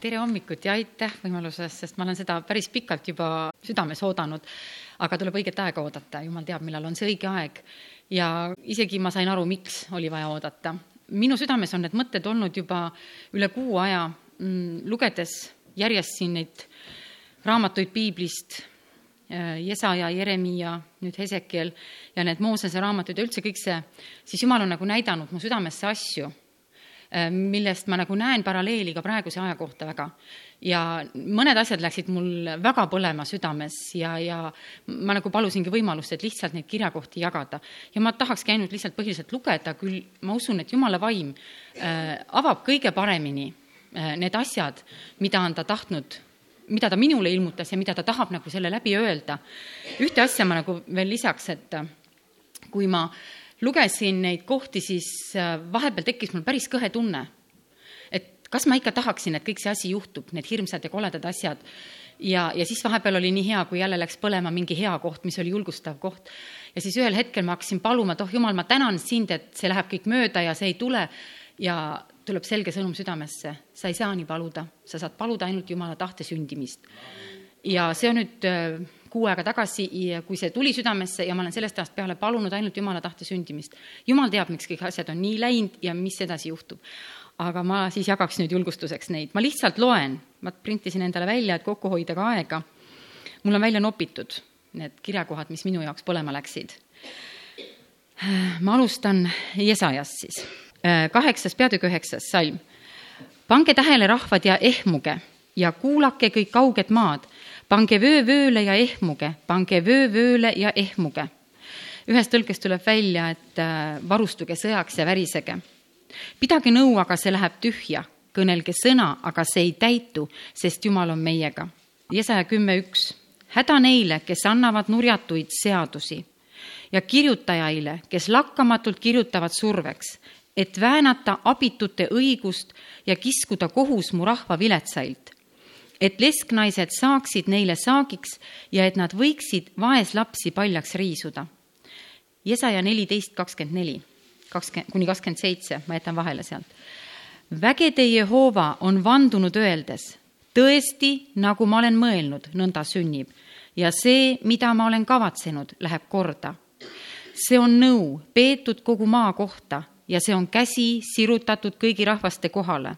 tere hommikut ja aitäh võimaluse eest, sest ma olen seda päris pikalt juba südames oodanud. aga tuleb õiget aega oodata, jumal teab, millal on see õige aeg. ja isegi ma sain aru, miks oli vaja oodata. minu südames on need mõtted olnud juba üle kuu aja, mm, lugedes järjest siin neid raamatuid piiblist, Jesaja, Jeremiia, nüüd Hesekiel ja need Moosese raamatud ja üldse kõik see, siis Jumal on nagu näidanud mu südamesse asju Äh, millest ma nagu näen paralleeli ka praeguse aja kohta väga. ja mõned asjad läksid mul väga põlema südames ja, ja ma nagu palusingi võimalust, et lihtsalt neid kirjakohti jagada. ja ma tahakski ainult lihtsalt põhiliselt lugeda, küll ma usun, et jumala vaim äh, avab kõige paremini äh, need asjad, mida on ta tahtnud mida ta minule ilmutas ja mida ta tahab nagu selle läbi öelda. ühte asja ma nagu veel lisaks, et kui ma äh, lugesin neid kohti, siis äh, vahepeal tekkis mul päris kõhe tunne, et kas ma ikka tahaksin, et kõik see asi juhtub, need hirmsad ja koledad asjad. ja, ja siis vahepeal oli nii hea, kui jälle läks põlema mingi hea koht, mis oli julgustav koht. ja siis ühel hetkel ma hakkasin paluma, et oh jumal, ma tänan sind, et see läheb kõik mööda ja see ei tule. ja tuleb selge sõnum südamesse, sa ei saa nii paluda, sa saad paluda ainult Jumala tahte sündimist. ja see on nüüd äh, kuu aega tagasi, kui see tuli südamesse ja ma olen sellest ajast peale palunud ainult Jumala tahte sündimist. Jumal teab, miks kõik asjad on nii läinud ja mis edasi juhtub. aga ma siis jagaks nüüd julgustuseks neid, ma lihtsalt loen, ma printisin endale välja, et kokku hoida ka aega. mul on välja nopitud need kirjakohad, mis minu jaoks põlema läksid. ma alustan Jesajast siis, kaheksas, peatükk üheksas salm. pange tähele, rahvad, ja ehmuge ja kuulake kõik kauged maad pange vöö vööle ja ehmuge, pange vöö vööle ja ehmuge. ühest tõlkest tuleb välja, et äh, varustuge sõjaks ja värisege. pidage nõu, aga see läheb tühja, kõnelge sõna, aga see ei täitu, sest Jumal on meiega. Jesaja kümme üks, häda neile, kes annavad nurjatuid seadusi ja kirjutajaile, kes lakkamatult kirjutavad surveks, et väänata abitute õigust ja kiskuda kohus mu rahva viletsailt et lesknaised saaksid neile saagiks ja et nad võiksid vaeslapsi paljaks riisuda. Jesaja neliteist kakskümmend neli, kakskümmend, kuni kakskümmend seitse, ma jätan vahele sealt. vägede Jehova on vandunud öeldes, tõesti, nagu ma olen mõelnud, nõnda sünnib ja see, mida ma olen kavatsenud, läheb korda. see on nõu peetud kogu maa kohta ja see on käsi sirutatud kõigi rahvaste kohale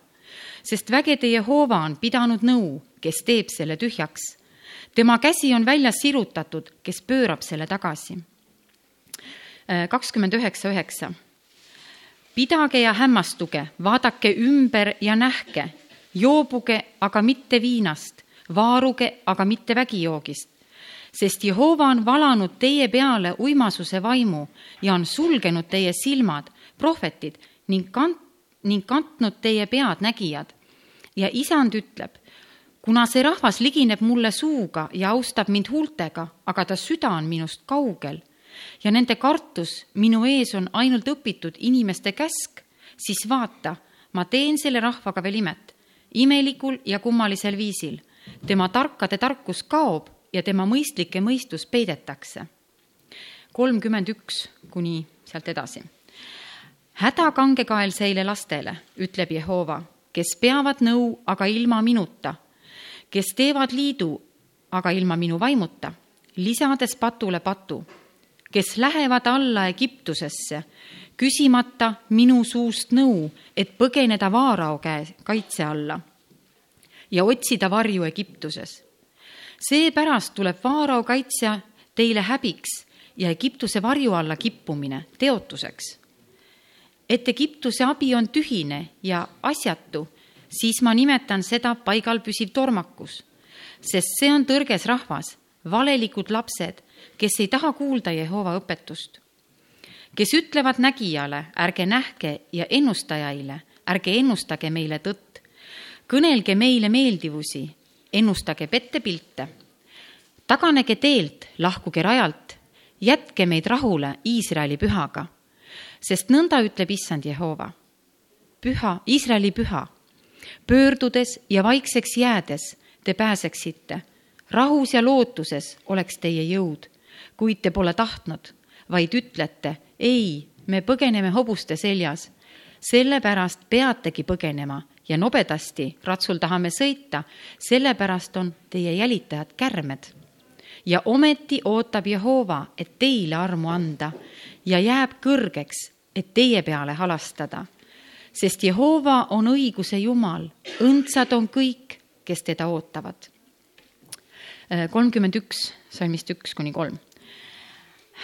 sest vägede Jehova on pidanud nõu, kes teeb selle tühjaks. tema käsi on väljas sirutatud, kes pöörab selle tagasi. Äh, kakskümmend üheksa, üheksa. pidage ja hämmastuge, vaadake ümber ja nähke, joobuge, aga mitte viinast, vaaruge, aga mitte vägijoogist sest Jehova on valanud teie peale uimasuse vaimu ja on sulgenud teie silmad, prohvetid ning kant-, ning kantnud teie pead nägijad. ja isand ütleb, kuna see rahvas ligineb mulle suuga ja austab mind huultega, aga ta süda on minust kaugel ja nende kartus minu ees on ainult õpitud inimeste käsk, siis vaata, ma teen selle rahvaga veel imet, imelikul ja kummalisel viisil. tema tarkade tarkus kaob ja tema mõistlikke mõistus peidetakse. kolmkümmend üks kuni sealt edasi häda kangekaelseile lastele, ütleb Jehova, kes peavad nõu, aga ilma minuta, kes teevad liidu, aga ilma minu vaimuta, lisades patule patu, kes lähevad alla Egiptusesse, küsimata minu suust nõu, et põgeneda Vaarao käe kaitse alla ja otsida varju Egiptuses. seepärast tuleb Vaarao kaitsja teile häbiks ja Egiptuse varju alla kippumine teotuseks et Egiptuse abi on tühine ja asjatu, siis ma nimetan seda paigal püsiv tormakus, sest see on tõrges rahvas, valelikud lapsed, kes ei taha kuulda Jehova õpetust, kes ütlevad nägijale, ärge nähke ja ennustajaile, ärge ennustage meile tõtt, kõnelge meile meeldivusi, ennustage pettepilte, taganege teelt, lahkuge rajalt, jätke meid rahule Iisraeli pühaga. Sest nõnda ütleb issand Jehova. püha, Iisraeli püha, pöördudes ja vaikseks jäädes te pääseksite, rahus ja lootuses oleks teie jõud, kuid te pole tahtnud, vaid ütlete, ei, me põgeneme hobuste seljas. sellepärast peategi põgenema ja nobedasti ratsul tahame sõita, sellepärast on teie jälitajad kärmed. ja ometi ootab Jehova, et teile armu anda ja jääb kõrgeks, et teie peale halastada. Sest Jehova on õiguse Jumal, õndsad on kõik, kes teda ootavad. kolmkümmend üks, salmist üks kuni kolm.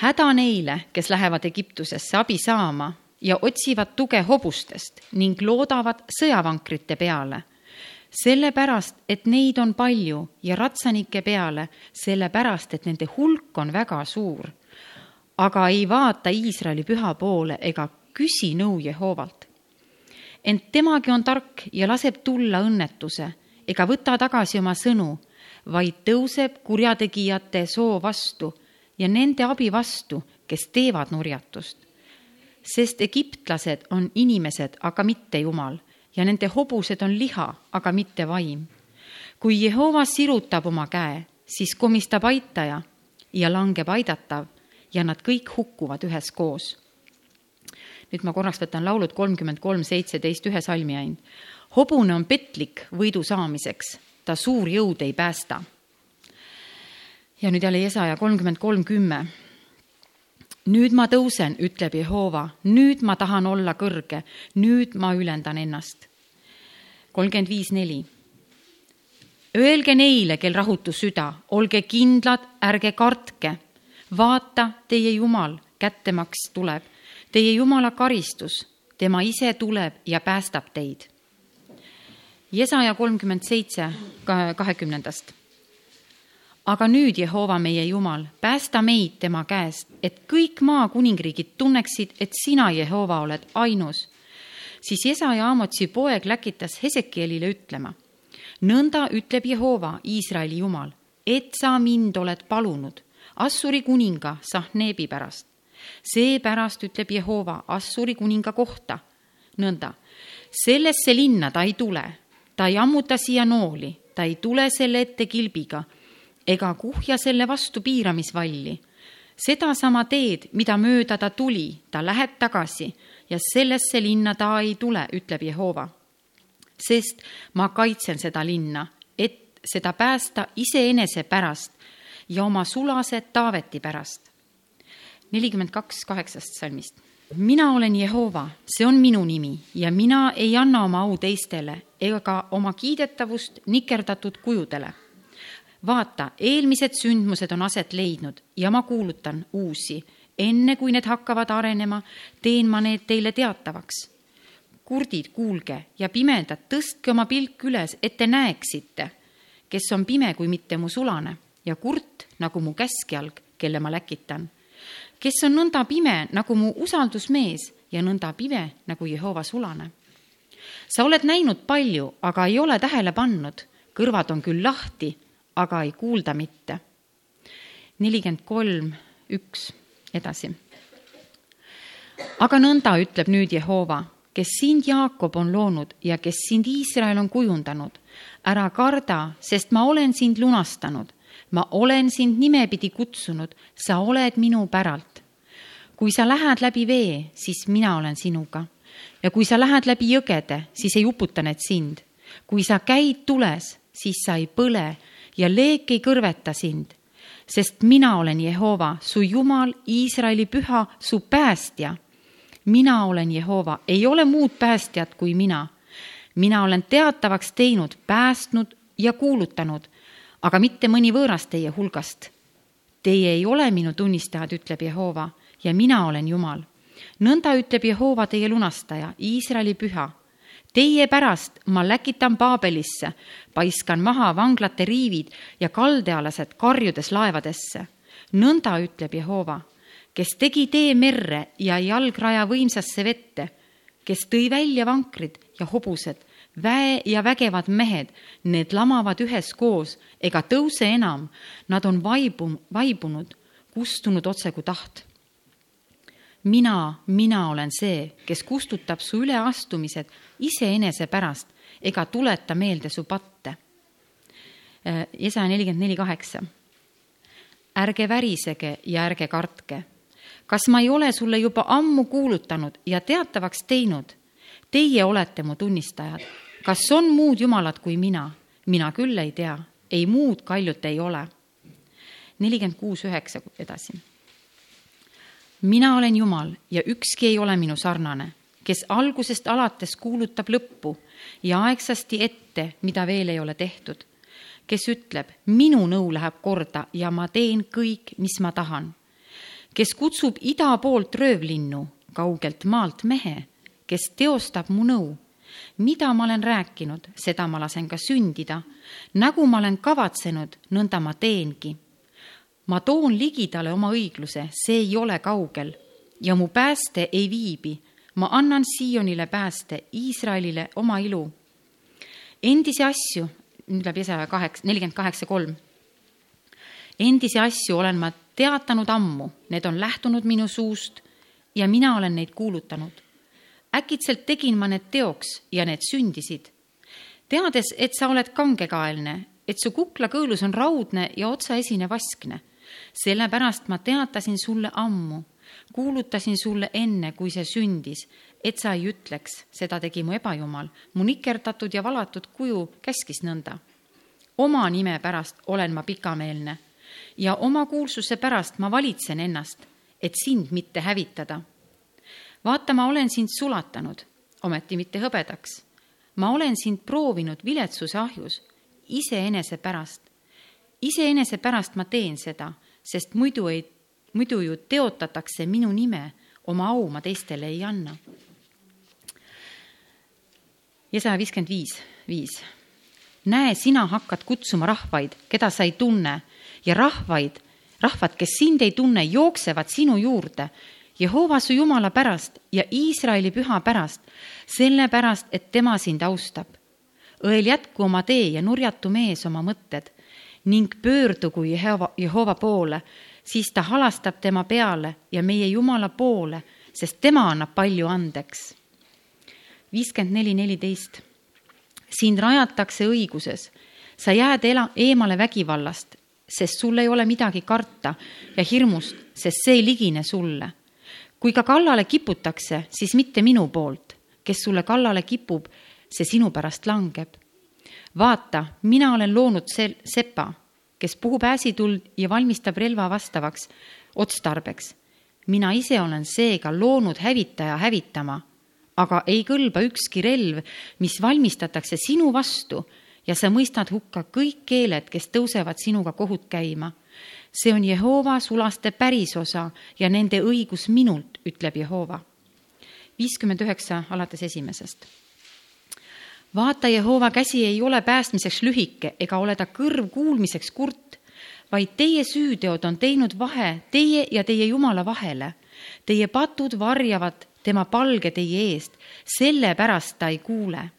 häda neile, kes lähevad Egiptusesse abi saama ja otsivad tuge hobustest ning loodavad sõjavankrite peale. sellepärast, et neid on palju ja ratsanike peale, sellepärast, et nende hulk on väga suur. aga ei vaata Iisraeli püha poole ega küsi nõu Jehovalt. Ent temagi on tark ja laseb tulla õnnetuse ega võta tagasi oma sõnu, vaid tõuseb kurjategijate soo vastu ja nende abi vastu, kes teevad nurjatust sest egiptlased on inimesed, aga mitte Jumal ja nende hobused on liha, aga mitte vaim. kui Jehova sirutab oma käe, siis komistab aitaja ja langeb aidatav ja nad kõik hukkuvad üheskoos. Nüüd ma korraks võtan laulud kolmkümmend kolm, seitseteist ühe salmi ainult. hobune on petlik võidu saamiseks, ta suur jõud ei päästa. ja nüüd jälle Jesaja kolmkümmend kolm, kümme nüüd ma tõusen, ütleb Jehova, nüüd ma tahan olla kõrge, nüüd ma ülendan ennast. kolmkümmend viis neli. Öelge neile, kel rahutus süda, olge kindlad, ärge kartke. vaata, teie Jumal kättemaks tuleb, teie Jumala karistus, tema ise tuleb ja päästab teid. Jesaja kolmkümmend seitse kahekümnendast aga nüüd, Jehova meie Jumal, päästa meid tema käest, et kõik maa kuningriigid tunneksid, et sina, Jehova, oled ainus. siis Esa ja Amotsi poeg läkitas Hesekielile ütlema. nõnda ütleb Jehova, Iisraeli Jumal, et sa mind oled palunud Assuri kuninga Sahneebi pärast. Seepärast ütleb Jehova Assuri kuninga kohta nõnda, sellesse linna ta ei tule, ta ei ammuta siia nooli, ta ei tule selle ette kilbiga ega kuhja selle vastu piiramisvalli. sedasama teed, mida mööda ta tuli, ta läheb tagasi ja sellesse linna ta ei tule, ütleb Jehova. sest ma kaitsen seda linna, et seda päästa iseenese pärast ja oma sulase Taaveti pärast. Nelikümmend kaks kaheksast salmist mina olen Jehova, see on minu nimi ja mina ei anna oma au teistele ega oma kiidetavust nikerdatud kujudele vaata, eelmised sündmused on aset leidnud ja ma kuulutan uusi. enne kui need hakkavad arenema, teen ma need teile teatavaks. kurdid, kuulge ja pimedad, tõstke oma pilk üles, et te näeksite, kes on pime kui mitte mu sulane ja kurt nagu mu käskjalg, kelle ma läkitan. Kes on nõnda pime nagu mu usaldusmees ja nõnda pime nagu Jehova sulane. sa oled näinud palju, aga ei ole tähele pannud, kõrvad on küll lahti aga ei kuulda mitte. nelikümmend kolm, üks, edasi. aga nõnda ütleb nüüd Jehova, kes sind, Jaakob, on loonud ja kes sind, Iisrael, on kujundanud. ära karda, sest ma olen sind lunastanud. Ma olen sind nimepidi kutsunud, sa oled minu päralt. kui sa lähed läbi vee, siis mina olen sinuga. ja kui sa lähed läbi jõgede, siis ei uputa need sind. kui sa käid tules, siis sa ei põle ja leek ei kõrveta sind, sest mina olen Jehova, su Jumal, Iisraeli püha, su päästja. mina olen Jehova, ei ole muud päästjat kui mina. mina olen teatavaks teinud, päästnud ja kuulutanud, aga mitte mõni võõras teie hulgast. Teie ei ole minu tunnistajad, ütleb Jehova, ja mina olen Jumal. nõnda ütleb Jehova, teie lunastaja, Iisraeli püha Teie pärast ma läkitan Paabelisse, paiskan maha vanglate riivid ja kaldealased karjudes laevadesse. nõnda ütleb Jehova, kes tegi tee merre ja jalgraja võimsasse vette, kes tõi välja vankrid ja hobused, väe ja vägevad mehed, need lamavad üheskoos ega tõuse enam, nad on vaibum-, vaibunud, kustunud otse kui taht mina, mina olen see, kes kustutab su üleastumised iseenese pärast ega tuleta meelde su patte. Jesaja äh, nelikümmend neli kaheksa. ärge värisege ja ärge kartke. kas ma ei ole sulle juba ammu kuulutanud ja teatavaks teinud? Teie olete mu tunnistajad. Kas on muud jumalad kui mina? mina küll ei tea, ei muud kaljut ei ole. nelikümmend kuus üheksa edasi. mina olen Jumal ja ükski ei ole minu sarnane, kes algusest alates kuulutab lõppu ja aegsasti ette, mida veel ei ole tehtud. kes ütleb, minu nõu läheb korda ja ma teen kõik, mis ma tahan. kes kutsub ida poolt röövlinnu, kaugelt maalt mehe, kes teostab mu nõu mida ma olen rääkinud, seda ma lasen ka sündida. nagu ma olen kavatsenud, nõnda ma teengi. ma toon ligidale oma õigluse, see ei ole kaugel ja mu pääste ei viibi. ma annan Siionile pääste, Iisraelile oma ilu. endisi asju, nüüd läheb Jesaja kaheksa, nelikümmend kaheksa kolm. endisi asju olen ma teatanud ammu, need on lähtunud minu suust ja mina olen neid kuulutanud äkitselt tegin ma need teoks ja need sündisid. teades, et sa oled kangekaelne, et su kuklakõõlus on raudne ja otsaesine vaskne. sellepärast ma teatasin sulle ammu, kuulutasin sulle enne, kui see sündis, et sa ei ütleks, seda tegi mu ebajumal, mu nikerdatud ja valatud kuju käskis nõnda. oma nime pärast olen ma pikameelne ja oma kuulsuse pärast ma valitsen ennast, et sind mitte hävitada vaata, ma olen sind sulatanud, ometi mitte hõbedaks. ma olen sind proovinud viletsuse ahjus, iseenese pärast. iseenese pärast ma teen seda, sest muidu ei, muidu ju teotatakse minu nime, oma au ma teistele ei anna. ja saja viiskümmend viis, viis. näe, sina hakkad kutsuma rahvaid, keda sa ei tunne ja rahvaid, rahvad, kes sind ei tunne, jooksevad sinu juurde Jehova su Jumala pärast ja Iisraeli püha pärast, sellepärast, et tema sind austab. õel jätku oma tee ja nurjatu mees oma mõtted ning pöördugu Jehova, Jehova poole, siis ta halastab tema peale ja meie Jumala poole, sest tema annab palju andeks. viiskümmend neli, neliteist. sind rajatakse õiguses, sa jääd ela, eemale vägivallast, sest sul ei ole midagi karta ja hirmust, sest see ei ligine sulle kui ka kallale kiputakse, siis mitte minu poolt, kes sulle kallale kipub, see sinu pärast langeb. vaata, mina olen loonud sel-, sepa, kes puhub äsituld ja valmistab relva vastavaks otstarbeks. mina ise olen seega loonud hävitaja hävitama, aga ei kõlba ükski relv, mis valmistatakse sinu vastu ja sa mõistad hukka kõik keeled, kes tõusevad sinuga kohut käima see on Jehova sulaste pärisosa ja nende õigus minult, ütleb Jehova. viiskümmend üheksa alates esimesest. vaata, Jehova käsi ei ole päästmiseks lühike ega ole ta kõrv kuulmiseks kurt, vaid teie süüteod on teinud vahe teie ja teie Jumala vahele. Teie patud varjavad tema palge teie eest, sellepärast ta ei kuule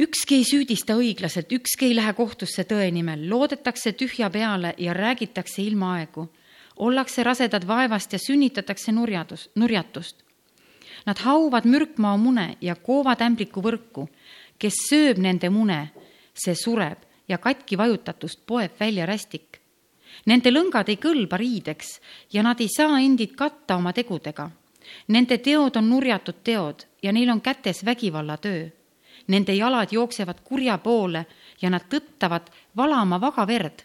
ükski ei süüdista õiglaselt, ükski ei lähe kohtusse tõe nimel, loodetakse tühja peale ja räägitakse ilmaaegu. ollakse rasedad vaevast ja sünnitatakse nurjadus, nurjatust. Nad hauvad mürkmaa mune ja koovad ämbliku võrku. kes sööb nende mune, see sureb ja katki vajutatust poeb välja rästik. Nende lõngad ei kõlba riideks ja nad ei saa endid katta oma tegudega. Nende teod on nurjatud teod ja neil on kätes vägivallatöö Nende jalad jooksevad kurja poole ja nad tõttavad valama vaga verd.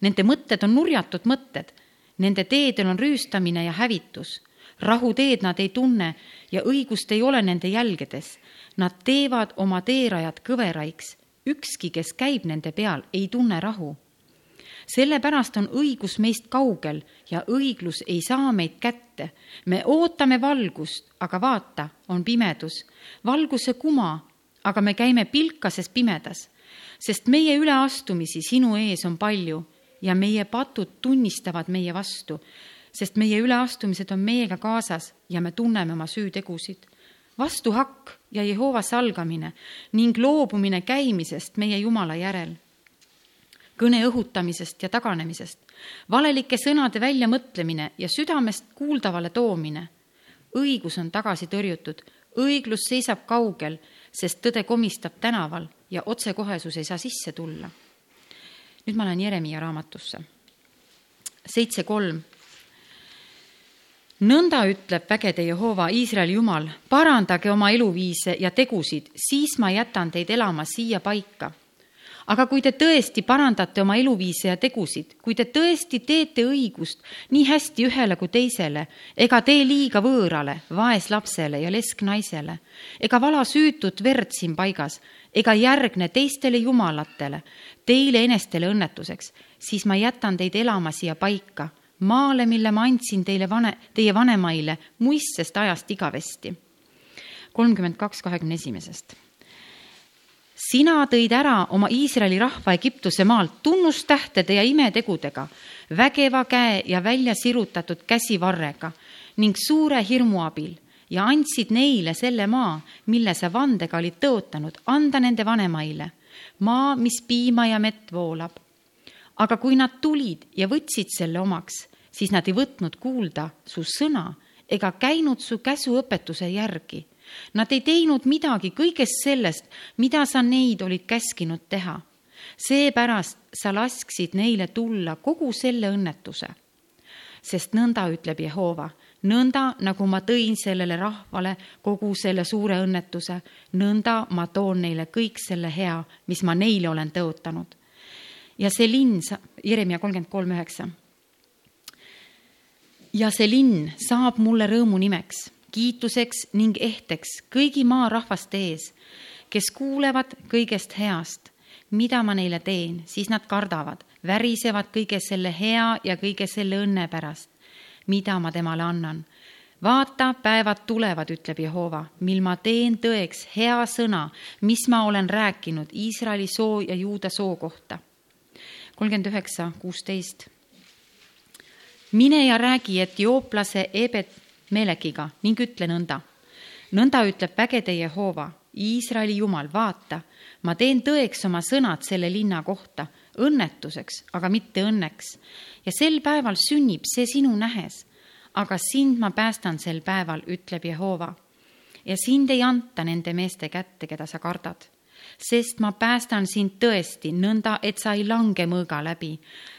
Nende mõtted on nurjatud mõtted. Nende teedel on rüüstamine ja hävitus. rahuteed nad ei tunne ja õigust ei ole nende jälgedes. Nad teevad oma teerajad kõveraiks. ükski, kes käib nende peal, ei tunne rahu sellepärast on õigus meist kaugel ja õiglus ei saa meid kätte. me ootame valgust, aga vaata, on pimedus. valguse kuma aga me käime pilkases pimedas, sest meie üleastumisi sinu ees on palju ja meie patud tunnistavad meie vastu, sest meie üleastumised on meiega kaasas ja me tunneme oma süütegusid. vastuhakk ja Jehova salgamine ning loobumine käimisest meie Jumala järel kõne õhutamisest ja taganemisest, valelike sõnade väljamõtlemine ja südamest kuuldavale toomine. õigus on tagasi tõrjutud, õiglus seisab kaugel sest tõde komistab tänaval ja otsekohesus ei saa sisse tulla. nüüd ma lähen Jeremiah raamatusse. seitse kolm. nõnda ütleb vägede Jehova, Iisraeli jumal, parandage oma eluviise ja tegusid, siis ma jätan teid elama siia paika aga kui te tõesti parandate oma eluviise ja tegusid, kui te tõesti teete õigust nii hästi ühele kui teisele, ega tee liiga võõrale, vaeslapsele ja lesknaisele, ega vala süütut verd siin paigas, ega järgne teistele jumalatele, teile enestele õnnetuseks, siis ma jätan teid elama siia paika, maale, mille ma andsin teile vane, teie vanemaile muistsest ajast igavesti. kolmkümmend kaks kahekümne esimesest sina tõid ära oma Iisraeli rahva Egiptuse maalt tunnustähtede ja imetegudega, vägeva käe ja välja sirutatud käsivarrega ning suure hirmu abil ja andsid neile selle maa, mille sa vandega olid tõotanud, anda nende vanemaile, maa, mis piima ja mett voolab. aga kui nad tulid ja võtsid selle omaks, siis nad ei võtnud kuulda su sõna ega käinud su käsuõpetuse järgi Nad ei teinud midagi kõigest sellest, mida sa neid olid käskinud teha. seepärast sa lasksid neile tulla kogu selle õnnetuse. sest nõnda ütleb Jehova, nõnda nagu ma tõin sellele rahvale kogu selle suure õnnetuse, nõnda ma toon neile kõik selle hea, mis ma neile olen tõotanud. ja see linn, Jeremia kolmkümmend kolm üheksa. ja see linn saab mulle rõõmu nimeks kiituseks ning ehteks kõigi maarahvaste ees, kes kuulevad kõigest heast, mida ma neile teen, siis nad kardavad, värisevad kõige selle hea ja kõige selle õnne pärast, mida ma temale annan. vaata, päevad tulevad, ütleb Jehova, mil ma teen tõeks hea sõna, mis ma olen rääkinud Iisraeli soo ja Juuda soo kohta. kolmkümmend üheksa, kuusteist mine ja räägi etiooplase Ebet Melekiga ning ütle nõnda. nõnda ütleb vägede Jehova, Iisraeli Jumal, vaata, ma teen tõeks oma sõnad selle linna kohta, õnnetuseks, aga mitte õnneks. ja sel päeval sünnib see sinu nähes. aga sind ma päästan sel päeval, ütleb Jehova. ja sind ei anta nende meeste kätte, keda sa kardad. sest ma päästan sind tõesti nõnda, et sa ei lange mõõga läbi,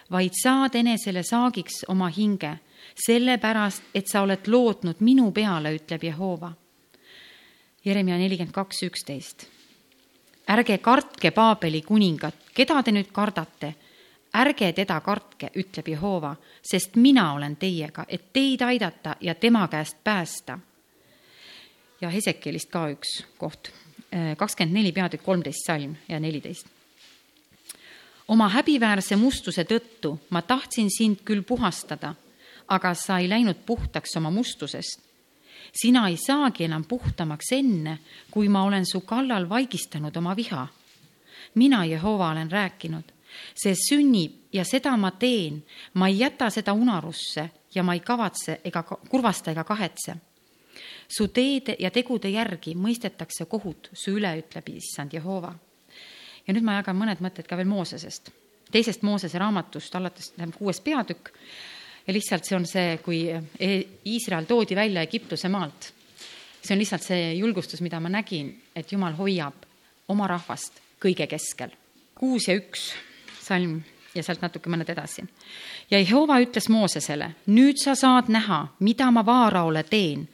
vaid saad enesele saagiks oma hinge sellepärast, et sa oled lootnud minu peale, ütleb Jehova. Jeremia nelikümmend kaks, üksteist. ärge kartke Paabeli kuningat, keda te nüüd kardate? ärge teda kartke, ütleb Jehova, sest mina olen teiega, et teid aidata ja tema käest päästa. ja Hesekielist ka üks koht, kakskümmend neli peatükk, kolmteist salm ja neliteist oma häbiväärse mustuse tõttu ma tahtsin sind küll puhastada aga sa ei läinud puhtaks oma mustusest. sina ei saagi enam puhtamaks enne, kui ma olen su kallal vaigistanud oma viha. mina, Jehova, olen rääkinud, see sünnib ja seda ma teen, ma ei jäta seda unarusse ja ma ei kavatse ega kurvasta ega kahetse su teede ja tegude järgi mõistetakse kohut su üle, ütleb issand Jehova. ja nüüd ma jagan mõned mõtted ka veel Moosesest, teisest Moosese raamatust, alates tähendab kuues peatükk ja lihtsalt see on see, kui e-, Iisrael toodi välja Egiptuse maalt. see on lihtsalt see julgustus, mida ma nägin, et Jumal hoiab oma rahvast kõige keskel. kuus ja üks salm ja sealt natuke mõned edasi. ja Jehova ütles Moosesele, nüüd sa saad näha, mida ma Vaaraole teen,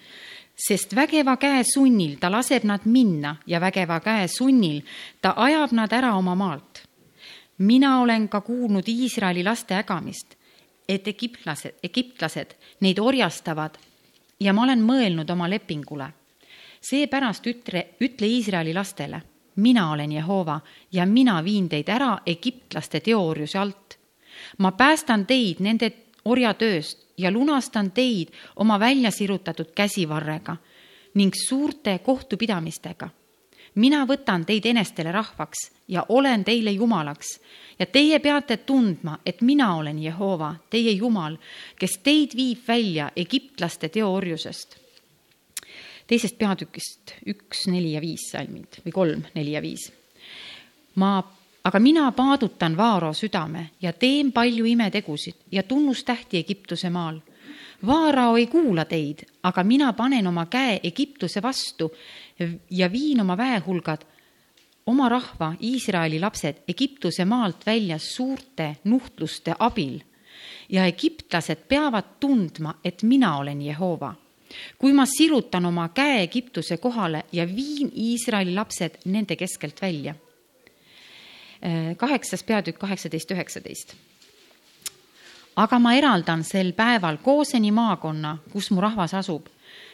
sest vägeva käe sunnil ta laseb nad minna ja vägeva käe sunnil ta ajab nad ära oma maalt. mina olen ka kuulnud Iisraeli laste ägamist et egiptlased, egiptlased neid orjastavad ja ma olen mõelnud oma lepingule. seepärast ütle, ütle Iisraeli lastele, mina olen Jehova ja mina viin teid ära egiptlaste teooriuse alt. ma päästan teid nende orjatööst ja lunastan teid oma välja sirutatud käsivarrega ning suurte kohtupidamistega mina võtan teid enestele rahvaks ja olen teile jumalaks ja teie peate tundma, et mina olen Jehova, teie Jumal, kes teid viib välja egiptlaste teoorjusest. teisest peatükist üks, neli ja viis salmid või kolm, neli ja viis. ma, aga mina paadutan Vaaro südame ja teen palju imetegusid ja tunnustähti Egiptuse maal Vaarao ei kuula teid, aga mina panen oma käe Egiptuse vastu ja viin oma väehulgad, oma rahva, Iisraeli lapsed Egiptuse maalt välja suurte nuhtluste abil. ja egiptlased peavad tundma, et mina olen Jehova. kui ma sirutan oma käe Egiptuse kohale ja viin Iisraeli lapsed nende keskelt välja. kaheksas peatükk, kaheksateist, üheksateist aga ma eraldan sel päeval Kooseni maakonna, kus mu rahvas asub,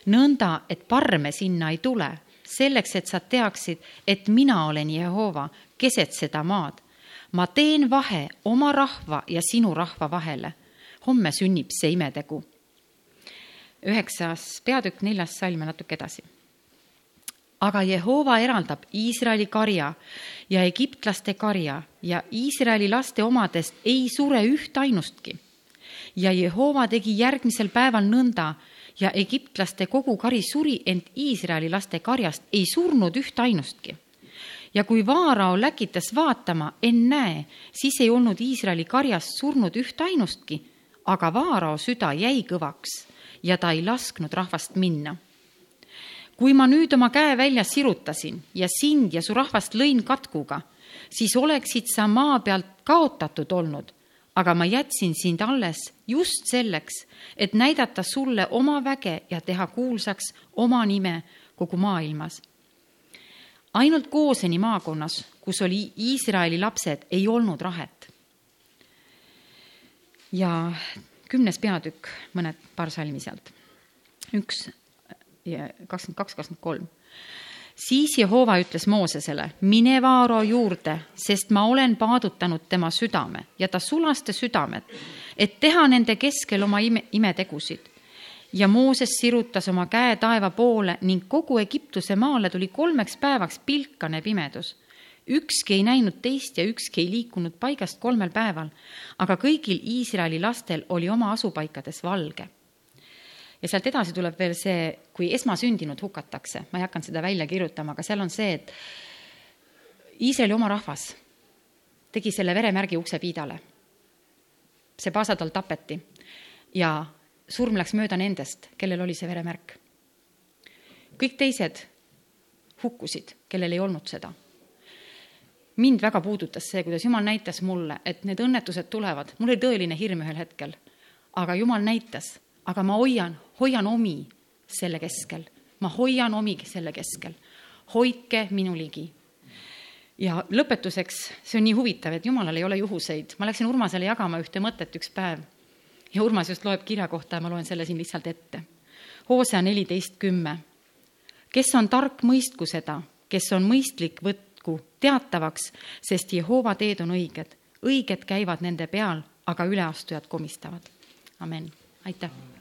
nõnda, et parme sinna ei tule, selleks, et sa teaksid, et mina olen Jehova keset seda maad. ma teen vahe oma rahva ja sinu rahva vahele. homme sünnib see imetegu. üheksas peatükk, neljas salm ja natuke edasi aga Jehova eraldab Iisraeli karja ja egiptlaste karja ja Iisraeli laste omadest ei sure ühtainustki ja Jehova tegi järgmisel päeval nõnda ja egiptlaste kogu kari suri, ent Iisraeli laste karjast ei surnud ühtainustki. ja kui Vaarao läkitas vaatama, ennäe, siis ei olnud Iisraeli karjast surnud ühtainustki, aga Vaarao süda jäi kõvaks ja ta ei lasknud rahvast minna kui ma nüüd oma käe välja sirutasin ja sind ja su rahvast lõin katkuga, siis oleksid sa maa pealt kaotatud olnud aga ma jätsin sind alles just selleks, et näidata sulle oma väge ja teha kuulsaks oma nime kogu maailmas. ainult Kooseni maakonnas, kus oli Iisraeli lapsed, ei olnud rahet. ja kümnes peatükk, mõned paar salmi sealt. üks, kakskümmend kaks, kakskümmend kolm siis Jehova ütles Moosesele, mine Vaaro juurde, sest ma olen paadutanud tema südame ja ta sulaste südamed, et teha nende keskel oma ime, imetegusid. ja Mooses sirutas oma käe taeva poole ning kogu Egiptuse maale tuli kolmeks päevaks pilkane pimedus. ükski ei näinud teist ja ükski ei liikunud paigast kolmel päeval, aga kõigil Iisraeli lastel oli oma asupaikades valge ja sealt edasi tuleb veel see, kui esmasündinud hukatakse, ma ei hakanud seda välja kirjutama, aga seal on see, et Iisraeli oma rahvas tegi selle veremärgi uksepiidale. see paasatal tapeti ja surm läks mööda nendest, kellel oli see veremärk. kõik teised hukkusid, kellel ei olnud seda. mind väga puudutas see, kuidas Jumal näitas mulle, et need õnnetused tulevad, mul oli tõeline hirm ühel hetkel, aga Jumal näitas aga ma hoian, hoian omi selle keskel, ma hoian omi selle keskel. hoidke minu ligi. ja lõpetuseks, see on nii huvitav, et jumalal ei ole juhuseid, ma läksin Urmasele jagama ühte mõtet üks päev ja Urmas just loeb kirja kohta ja ma loen selle siin lihtsalt ette. Hoosea neliteist kümme. kes on tark, mõistku seda, kes on mõistlik, võtku teatavaks, sest Jehova teed on õiged, õiged käivad nende peal, aga üleastujad komistavad. amen, aitäh